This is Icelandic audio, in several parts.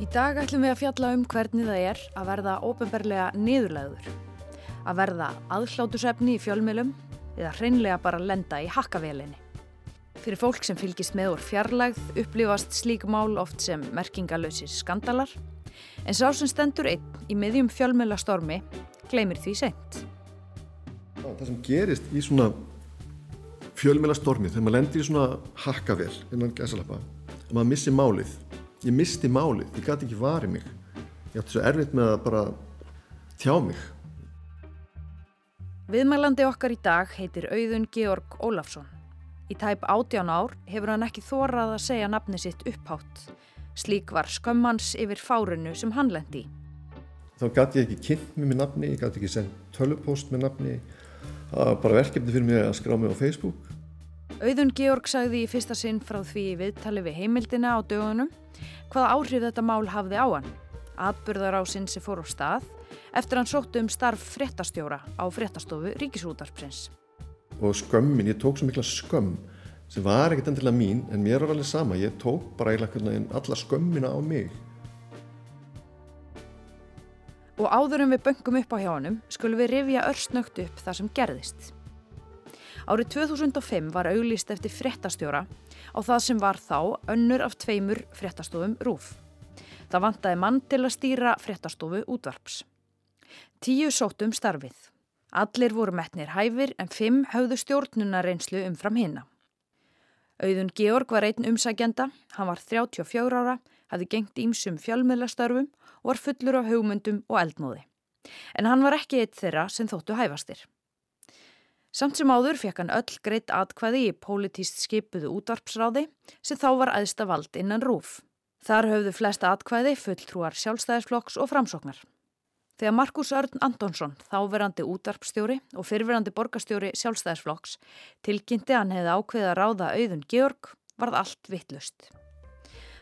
Í dag ætlum við að fjalla um hvernig það er að verða ópenbarlega niðurlegður, að verða aðhlátusefni í fjölmjölum eða hreinlega bara lenda í hakkavélinni. Fyrir fólk sem fylgist með úr fjarlægð upplifast slík mál oft sem merkingalösir skandalar, en sá sem stendur einn í miðjum fjölmjölastormi gleymir því seint. Það sem gerist í svona fjölmjölastormi þegar maður lendir í svona hakkavél innan gæsalappa og maður missi málið. Ég misti málið, ég gæti ekki varið mig. Ég átti svo erfitt með að bara tjá mig. Viðmælandi okkar í dag heitir Auðun Georg Ólafsson. Í tæp átján ár hefur hann ekki þórað að segja nafni sitt upphátt. Slík var skömmans yfir fárunu sem hann lendi Þá gæti ég ekki kynnt mér með nafni ég gæti ekki sendt tölvupost með nafni það var bara verkefni fyrir mig að skrá mig á Facebook Auðun Georg sagði í fyrsta sinn frá því viðtali við heimildina á dögunum hvaða áhrif þetta mál hafði á hann. Atburðarásinn sem fór á stað eftir hann sóttu um starf fréttastjóra á fréttastofu Ríkisútarprins. Og skömmin, ég tók svo mikla skömm sem var ekkert endilega mín en mér var alveg sama, ég tók bara eiginlega alla skömmina á mig. Og áður en við böngum upp á hjá hannum skulum við rifja örsnögt upp það sem gerðist. Árið 2005 var auglýst eftir fréttastjóra á það sem var þá önnur af tveimur fréttastofum rúf. Það vantaði mann til að stýra fréttastofu útvarps. Tíu sóttum starfið. Allir voru metnir hæfir en fimm höfðu stjórnunarreynslu umfram hinna. Auðun Georg var einn umsækjanda, hann var 34 ára, hafði gengt ímsum fjálmiðlastörfum og var fullur af hugmyndum og eldmóði. En hann var ekki eitt þeirra sem þóttu hæfastir. Samt sem áður fekk hann öll greitt atkvæði í pólitíst skipuðu útvarpsráði sem þá var aðsta vald innan rúf. Þar höfðu flesta atkvæði fulltrúar sjálfstæðisflokks og framsóknar. Þegar Markus Örn Antonsson, þáverandi útvarpstjóri og fyrverandi borgastjóri sjálfstæðisflokks, tilkynnti hann hefði ákveða ráða auðun Georg, varð allt vittlust.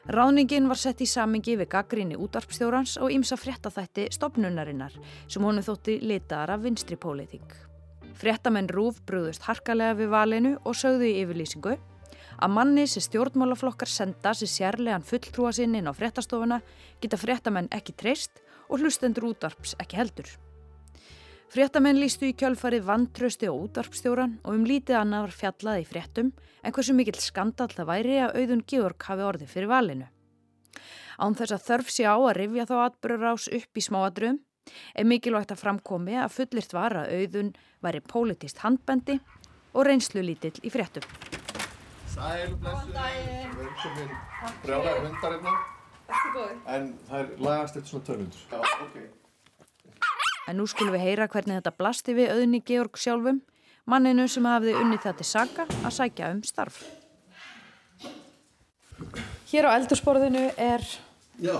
Ráningin var sett í samingi við gaggrinni útvarpstjórans og ímsa fréttaþætti stopnunarinnar sem honu þótti litaðar af vinstri póliting. Fréttamenn Rúf brúðust harkalega við valinu og sögðu í yfirlýsingu að manni sem stjórnmálaflokkar senda sér sérlegan fulltrúa sinn inn á fréttastofuna geta fréttamenn ekki treyst og hlustendur útvarps ekki heldur. Fréttamenn lístu í kjölfarið vantrösti og útvarpstjóran og um lítið annað var fjallaði í fréttum en hversu mikill skandal það væri að auðun Georg hafi orðið fyrir valinu. Án þess að þörf sé á að rifja þá atbyrður ás upp í smáadröðum er mikilvægt að framkomi að fullirt var að auðun væri pólitist handbendi og reynslu lítill í fréttum. Sæl, blessu, velkomin, brjálæri hundar hérna. En það er lagast eitt svona törnundur. Já, ok. En nú skulum við heyra hvernig þetta blasti við auðni Georg sjálfum, manninu sem hafði unnið það til saga að sækja um starf. Hér á eldursporðinu er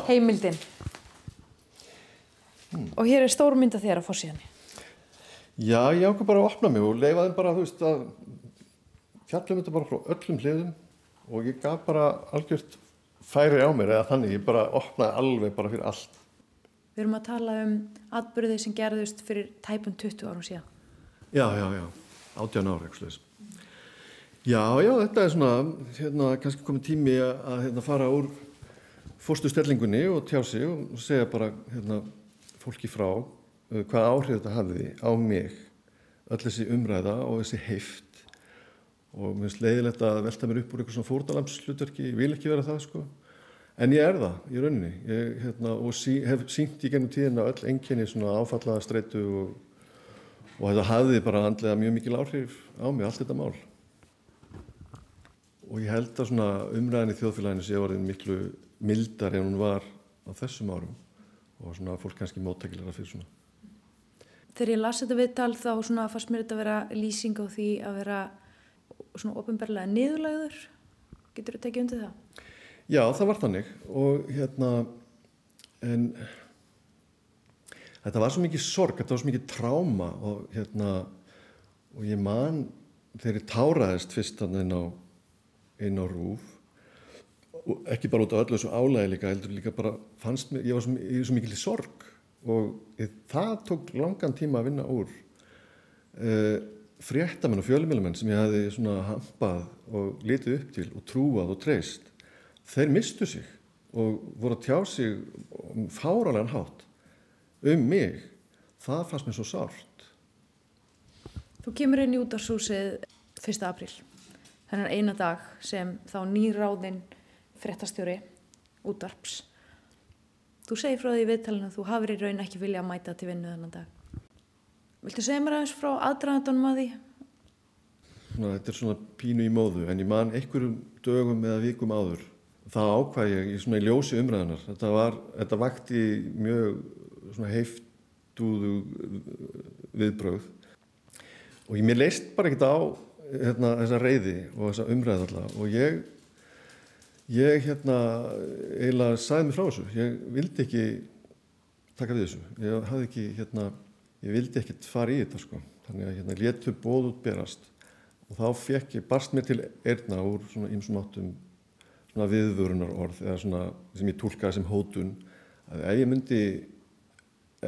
heimildin. Hmm. Og hér er stórmynda þér að fórsíðanni. Já, ég ákveð bara að opna mig og leifa þeim bara, þú veist, að fjallum þetta bara frá öllum hliðum og ég gaf bara algjört færi á mér eða þannig, ég bara opnaði alveg bara fyrir allt. Við erum að tala um atbyrðið sem gerðust fyrir tæpun 20 árum síðan. Já, já, já, 18 ára, slúðis. Já, já, þetta er svona, hérna, kannski komið tími að hérna, fara úr fórstu stellingunni og tjá sig og segja bara, hérna, fólki frá Uh, hvað áhrif þetta hafði á mig öll þessi umræða og þessi heift og mér finnst leiðilegt að velta mér upp úr eitthvað svona fórtalamslutverki ég vil ekki vera það sko en ég er það í rauninni. Ég, hérna, og sí, hef sínt í gennum tíðina öll enginni svona áfallaða streitu og, og þetta hafði bara handlega mjög mikil áhrif á mig allt þetta mál. Og ég held að svona umræðin í þjóðfélaginu sé orðin miklu mildar en hún var á þessum árum og svona fólk kannski móttakilara fyrir svona. Þegar ég las þetta viðtal þá svona fannst mér þetta að vera lýsing á því að vera svona ofinbarlega niðurlæður getur þú tekið undir það? Já, það var þannig og hérna en þetta var svo mikið sorg þetta var svo mikið tráma og hérna og ég man þegar ég táraðist fyrst inn á inn á rúf og ekki bara út af öllu þessu álægi líka líka fannst ég var svo, svo mikið sorg og það tók langan tíma að vinna úr uh, fréttamenn og fjölumjölumenn sem ég svona hampað og litið upp til og trúað og treyst, þeir mistu sig og voru að tjá sig fáralega hátt um mig. Það fannst mér svo sárt. Þú kemur inn í útarsúsið 1. apríl, þennan eina dag sem þá nýráðinn fréttastjóri útvarps. Þú segir frá því í viðtalinu að þú hafið í raun ekki vilja að mæta til vinnu þennan dag. Viltu segja mér aðeins frá aðdraðandunum að því? Svona, þetta er svona pínu í móðu en ég man einhverjum dögum eða vikum áður. Það ákvæði ég svona í ljósi umræðunar. Þetta, var, þetta vakti mjög svona heiftúðu viðbröð og ég mér leist bara ekkert á hérna, þessa reyði og þessa umræð alltaf og ég, ég hérna eiginlega sæði mig frá þessu. Ég vildi ekki taka við þessu. Ég hafði ekki hérna ég vildi ekkert fara í þetta sko þannig að hérna léttu bóð út berast og þá fekk ég, barst mér til erna úr svona ymsum áttum svona viðvörunar orð eða svona sem ég tólkaði sem hótun að ef ég myndi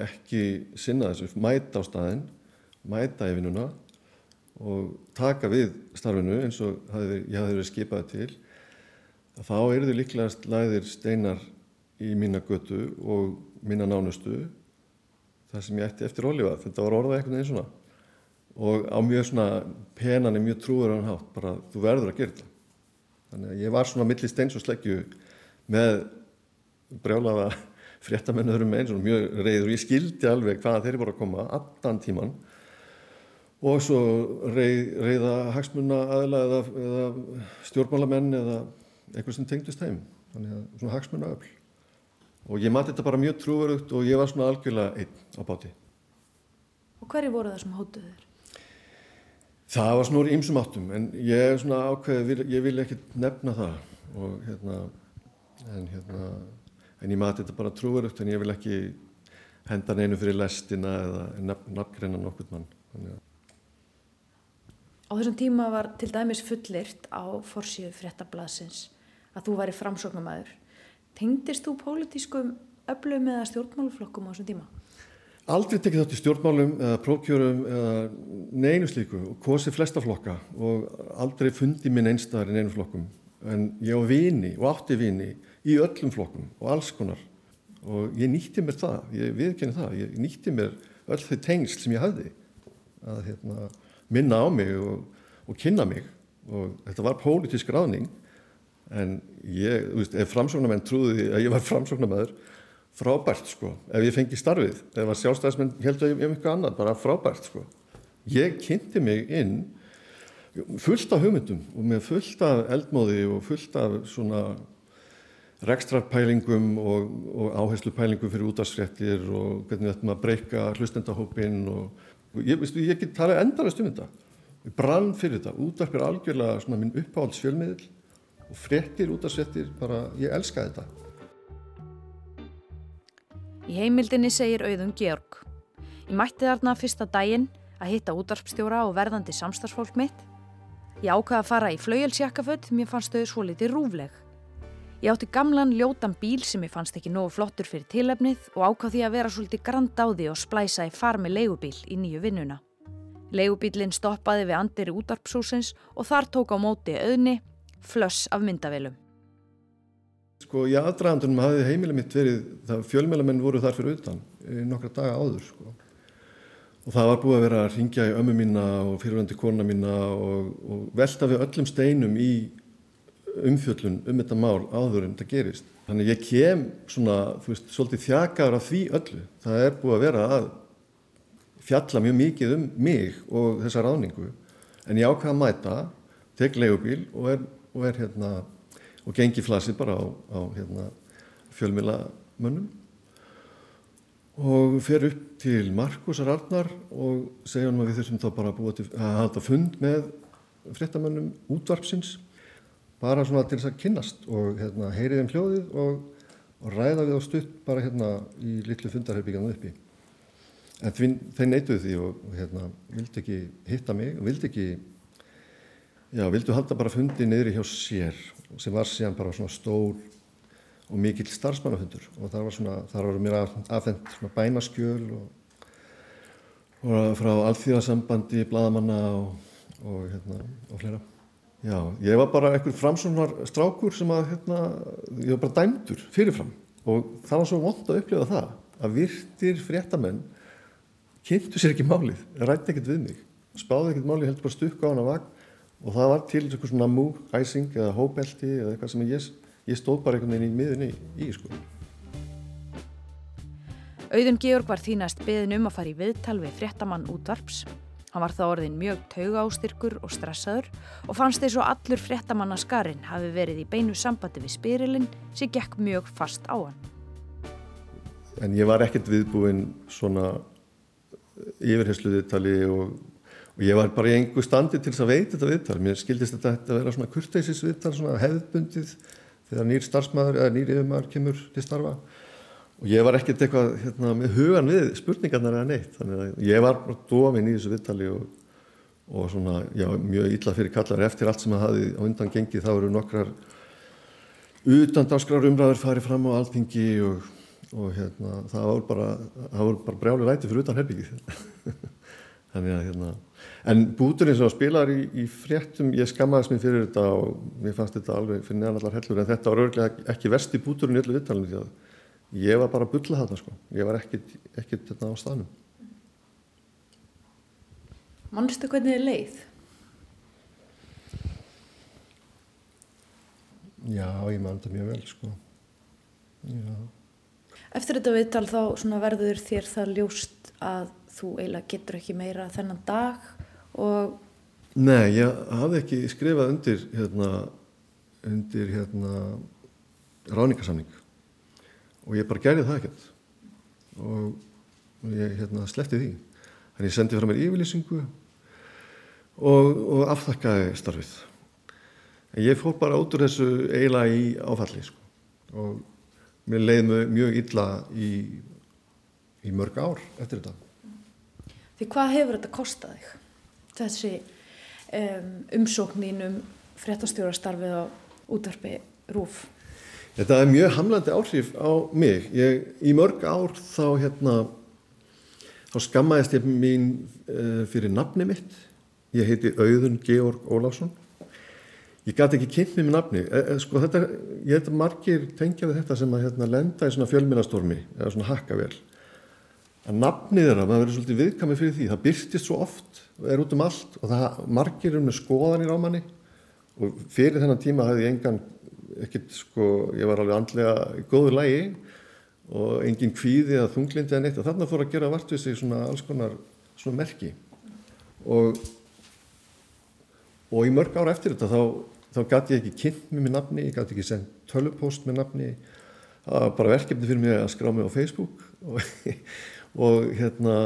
ekki sinna þessu, mæta á staðin mæta í vinnuna og taka við starfinu eins og hafði, ég hafði verið skipaði til þá eru þau líklegast læðir steinar í mína götu og mína nánustu það sem ég ætti eftir ólífa þetta var orðað einhvern veginn svona. Og á mjög svona penan er mjög trúður hann hátt, bara þú verður að gera þetta þannig að ég var svona millir steins og sleggju með brjálaða fréttamennuðurum eins og mjög reyður ég skildi alveg hvaða þeirri voru að koma allan tíman og svo reyð, reyða hagsmunna aðla eða, eða stjórnmálamenn eða eitthvað sem tengdist heim þannig að svona hagsmunna öll og ég mati þetta bara mjög trúverugt og ég var svona algjörlega einn á báti. Og hverju voru það sem hóttuð þér? Það var svona úr ýmsum áttum en ég er svona ákveðið, ég vil ekki nefna það og hérna, en hérna, en ég mati þetta bara trúverugt en ég vil ekki henda neinu fyrir lestina eða nafngreina nokkurt mann. Á þessum tíma var til dæmis fullirt á forsíðu fréttablasins að þú væri framsóknumæður. Tengdist þú pólitískum öflum eða stjórnmáluflokkum á þessum tíma? Aldrei tekið þátt í stjórnmálum eða prókjörum eða neinu slíku. Og kosið flesta flokka og aldrei fundi minn einstæðar í neinu flokkum. En ég á vini og átti vini í öllum flokkum og alls konar. Og ég nýtti mér það, ég viðkenni það, ég nýtti mér öll þau tengsl sem ég hafði að hérna, minna á mig og, og kynna mig. Og þetta var pólitísk ráðning en ég, þú veist, ef framsóknarmenn trúði að ég var framsóknarmæður frábært sko, ef ég fengi starfið. Ef að sjálfstæðismenn heldur um eitthvað annað bara frábært sko. Ég kynnti mig inn fullt af hugmyndum og með fullt af eldmóði og fullt af svona rekstrarpælingum og, og áherslupælingum fyrir útastréttir og hvernig ættum að breyka hlustendahópin og ég, veistu, ég get talað endarast um þetta. Ég brann fyrir þetta, útarpir algjörlega svona minn uppáhaldsfjölmiðil og frettir út af settir, bara ég elska þetta. Í heimildinni segir auðum Georg. Ég mætti þarna fyrsta daginn að hitta útarpstjóra og verðandi samstagsfólk mitt. Ég ákvaði að fara í flauelsjakkaföld, mér fannst þau svo litið rúfleg. Ég átti gamlan ljótan bíl sem ég fannst ekki nógu flottur fyrir tilefnið og ákvaði að vera svolítið grand á því og splæsa í far með leigubíl í nýju vinnuna. Leigubílinn stoppaði við andiri útarpshúsins og þar tók á móti auðni flöss af myndavélum. Sko í aðdraðandunum hafði heimileg mitt verið, það fjölmjölamenn voru þar fyrir utan nokkra daga áður sko. Og það var búið að vera að ringja í ömmu mína og fyrirvændi kona mína og, og velta við öllum steinum í umfjöllun um þetta mál áður en þetta gerist. Þannig ég kem svona, þú veist, svolítið þjakaður af því öllu. Það er búið að vera að fjalla mjög mikið um mig og þessa ráningu. En ég ákvaða að mæta, tek leigubíl og er og er hérna og gengi flasið bara á, á hérna, fjölmilamönnum og fer upp til Markusar Arnar og segja hann að við þurfum þá bara að búa til að hafa fund með fréttamönnum útvarpsins bara svona til þess að kynnast og hérna, heyrið um hljóðið og, og ræða við á stutt bara hérna í litlu fundarherbyggjana uppi. En þeir neituðu því og, og hérna vildi ekki hitta mig og vildi ekki Já, vildu halda bara fundi niðri hjá sér sem var síðan bara svona stór og mikill starfsmannafundur. Og það var svona, þar var mér aðfendt svona bænaskjöl og, frá alþjóðasambandi, bladamanna og, og, hérna, og fleira. Já, ég var bara einhver framsóknar strákur sem að, hérna, ég var bara dæmdur fyrirfram. Og það var svo vond að upplifa það að virtir fréttamenn kynntu sér ekki málið, rætti ekkert við mig, spáði ekkert málið, heldur bara stukka á hana vagn og það var til eitthvað svona mú, æsing eða hóbelti eða eitthvað sem ég, ég stóð bara einhvern veginn í miðunni í, sko. Auðun Georg var því næst beðin um að fara í viðtal við fréttamann útvarps. Hann var þá orðin mjög tauga ástyrkur og stressaður og fannst þess að allur fréttamannaskarinn hafi verið í beinu sambandi við spyrilinn sem gekk mjög fast á hann. En ég var ekkert viðbúinn svona yfirhersluðiðtali og, og ég var bara í engu standi til þess að veita þetta viðtal. Mér skildist þetta að vera svona kurteisisviðtal, svona hefðbundið þegar nýr starfsmæður eða nýr yfirmæður kemur til starfa. Og ég var ekkert eitthvað hérna, með hugan við spurningarnar eða neitt. Þannig að ég var bara dofin í þessu viðtali og, og svona, já, mjög illa fyrir kallar. Eftir allt sem að hafi á undan gengið þá eru nokkrar utan dagskrar umræður farið fram á alltingi og, og hérna, það voru bara, bara brjáli ræti fyrir utan herbyggið þannig að hérna en búturinn sem spilar í, í fréttum ég skammaðis mér fyrir þetta og mér fannst þetta alveg fyrir neðan allar hellur. En þetta var örglega ekki verst í búturinn í öllu viðtalinu því að ég var bara að bulla þarna sko. Ég var ekkert, þetta hérna á staðnum. Mannstu hvernig þið leið? Já, ég mann þetta mjög vel sko. Já. Eftir þetta viðtal þá verður þér það ljóst að þú eiginlega getur ekki meira þennan dag og Nei, ég hafði ekki skrifað undir hérna undir hérna ráningarsamning og ég bara gerði það ekkert. Og ég hérna, sleppti því. Þannig ég sendi frá mér yfirlýsingu og, og aftakkaði starfið. En ég fór bara út úr þessu eiginlega í áfalli sko. og mér leiði mjög illa í, í mörg ár eftir þetta. Því hvað hefur þetta kostað þig? Þessi um, umsókninum fréttastjórastarfið á útvarfi Rúf Þetta er mjög hamlandi áhrif á mig. Ég, í mörg ár þá, hérna, þá skammaðist ég mín uh, fyrir nafni mitt. Ég heiti Auðun Georg Óláfsson. Ég gæti ekki kynnt mér með nafni. E, e, sko, þetta, ég hef margir tengjaði þetta sem að hérna, lenda í svona fjölminastormi eða svona hakkavel. Að nafnið þeirra, maður verður svolítið viðkami fyrir því. Það byrstist svo oft er út um allt og það margir um með skoðanir á manni. Og fyrir þennan tíma hafði ég engan ekkert sko, ég var alveg andlega í góðu lægi og engin kvíði eða þunglindi eða neitt. Og þarna fór að gera vart við sig svona alls konar svona merki. Og og í mörg ára eftir þetta þá, þá gæti ég ekki kynnt mér með nafni, ég gæti ekki sendt tölvupost með nafni. Það var bara verkefni fyrir mig að skrá mig á Facebook. Og, og hérna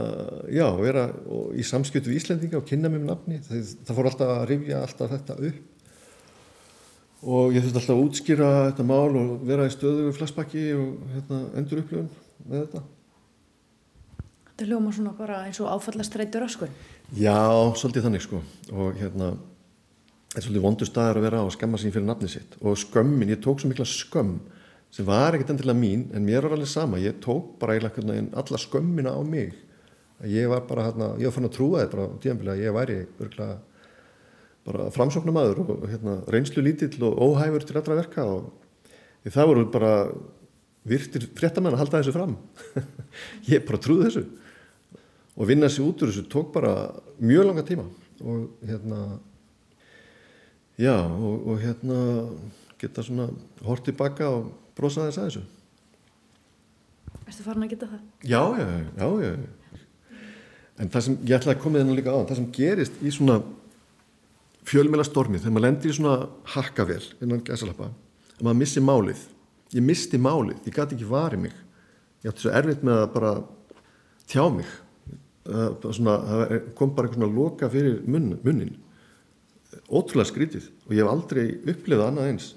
já, vera og, í samskjötu við Íslendinga og kynna mér með nafni það, það fór alltaf að rifja alltaf þetta upp og ég þurfti alltaf að útskýra þetta mál og vera í stöðu við flassbakki og hérna, endur upplifun með þetta. Þetta hljóma svona bara eins og áfallastreitur öskun? Já, svolítið þannig sko og hérna þetta er svolítið vondur staðar að vera á að skamma sín fyrir nafni sitt og skömmin, ég tók svo mikla skömm sem var ekkert endilega mín en mér var alveg sama, ég tók bara eiginlega alla skömmina á mig. Ég var bara hérna, ég var fann að trúa þetta bara tíanbili að ég væri örgulega bara framsóknumæður og hérna, reynslu lítill og óhæfur til allra verka og það voru bara virtir fréttamenn að halda þessu fram. Ég bara trúði þessu. Og vinna sér út úr þessu tók bara mjög langa tíma og hérna já og, og hérna geta svona hort tilbaka og brosa þess að þessu. Erstu farin að geta það? Já, já, já, já en það sem ég ætlaði að koma þennan líka á það sem gerist í svona fjölmjöla stormi þegar maður lendir í svona hakkavel innan gæsalappa og maður missi málið. Ég misti málið, ég gæti ekki varið mig. Ég átti svo erfitt með að bara tjá mig. Svona, það kom bara eitthvað loka fyrir munn, munnin. Ótrúlega skrítið og ég hef aldrei upplifað annað eins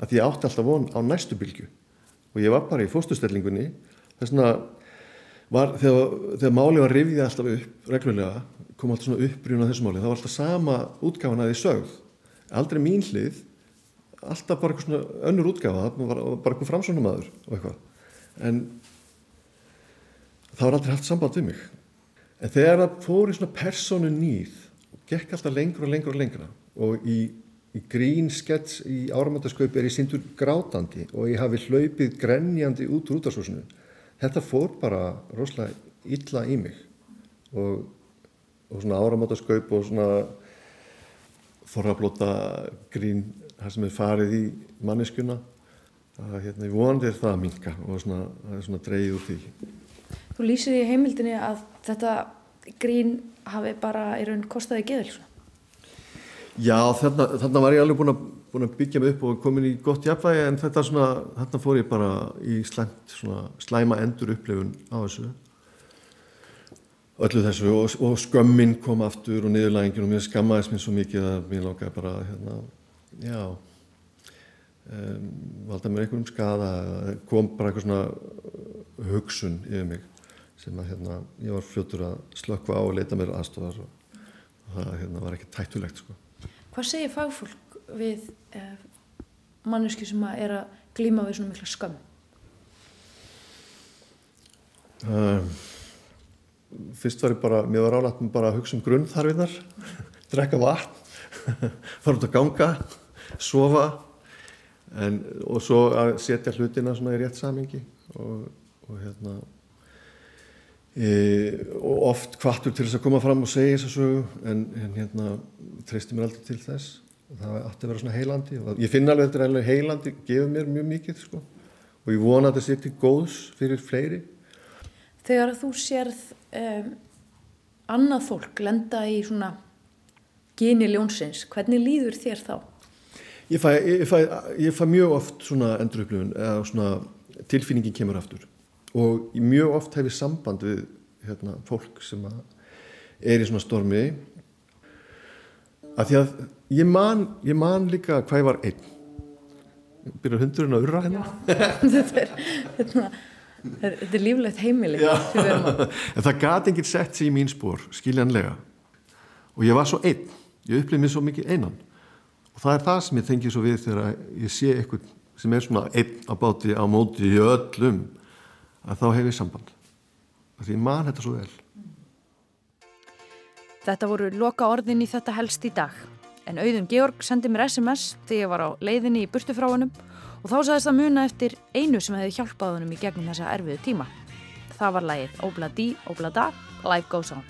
að ég átti alltaf von á næstu bylgu og ég var bara í fóstustellingunni þess að þegar, þegar málið var rifið alltaf upp reglulega kom alltaf svona uppbrýðun á þessu máli, það var alltaf sama útgáfan að því sögð, aldrei mín hlið alltaf bara svona önnur útgáfa, það var bara eitthvað framsónum aður og eitthvað. En það var aldrei haft samband við mig. En þegar það fór í svona personu nýð, gekk alltaf lengur og lengur og lengra. Og í, í grín skets í áramöndaskaupi er ég sindur grátandi og ég hafi hlaupið grenjandi út úr útarsúsinu. Þetta fór bara rosalega illa í mig og, og svona áramöndaskaup og svona forrablóta grín, það sem er farið í manneskuna, það hérna, ég vonandi er það að minka og svona, það er svona dreigð úr því. Þú lýsir í heimildinni að þetta grín hafi bara í raun kostaði geðil Já, þarna, þarna var ég alveg búin að, búin að byggja mig upp og komin í gott jafnvægi en þetta svona, þarna fór ég bara í slæmt, svona, slæma endur upplifun á þessu öllu þessu og, og skömmin kom aftur og niðurlægingin og mér skammaðis mér svo mikið að mér langaði bara hérna, já um, valda mér einhverjum skada kom bara eitthvað svona hugsun yfir mig sem að hérna, ég var fljótur að slökka á og leita mér aðstofar og það hérna, var ekki tættulegt sko. Hvað segir fagfólk við eh, manneski sem að er að glíma við svona mikla skömm? Um, fyrst var ég bara, mér var álægt með bara að hugsa um grunnþarfinnar, drekka vatn, fara út að ganga, sofa en, og svo að setja hlutina svona í rétt samingi og, og hérna og oft kvartur til þess að koma fram og segja þess að sögu en, en hérna treysti mér aldrei til þess það ætti að vera svona heilandi og ég finna alveg þetta er alveg heilandi, gefur mér mjög mikið sko. og ég vona að þetta sé til góðs fyrir fleiri Þegar þú sérð um, annað fólk lenda í svona geni ljónsins, hvernig líður þér þá? Ég fæ, ég fæ, ég fæ mjög oft svona endurupplifun eða svona tilfinningin kemur aftur og mjög oft hef ég samband við hérna, fólk sem er í svona stormi. Að því að ég man, ég man líka hvað ég var einn. Byrjar hundurinn að urra hérna? Þetta er hérna Þetta er líflegt heimili. En það gati enginn sett sér í mín spór skiljanlega. Og ég var svo einn, ég upplifði mér svo mikið einan. Og það er það sem ég tengið svo við þegar ég sé eitthvað sem er svona einn á báti á móti í öllum að þá hef ég samband. Því mann þetta svo vel. Þetta voru loka orðin í þetta helst í dag. En auðum Georg sendi mér SMS þegar ég var á leiðinni í burtufráunum og þá sagðist það muna eftir einu sem hefði hjálpað honum í gegnum þessa erfiðu tíma. Það var lægið Obla Dí, Obla Da, Life Goes On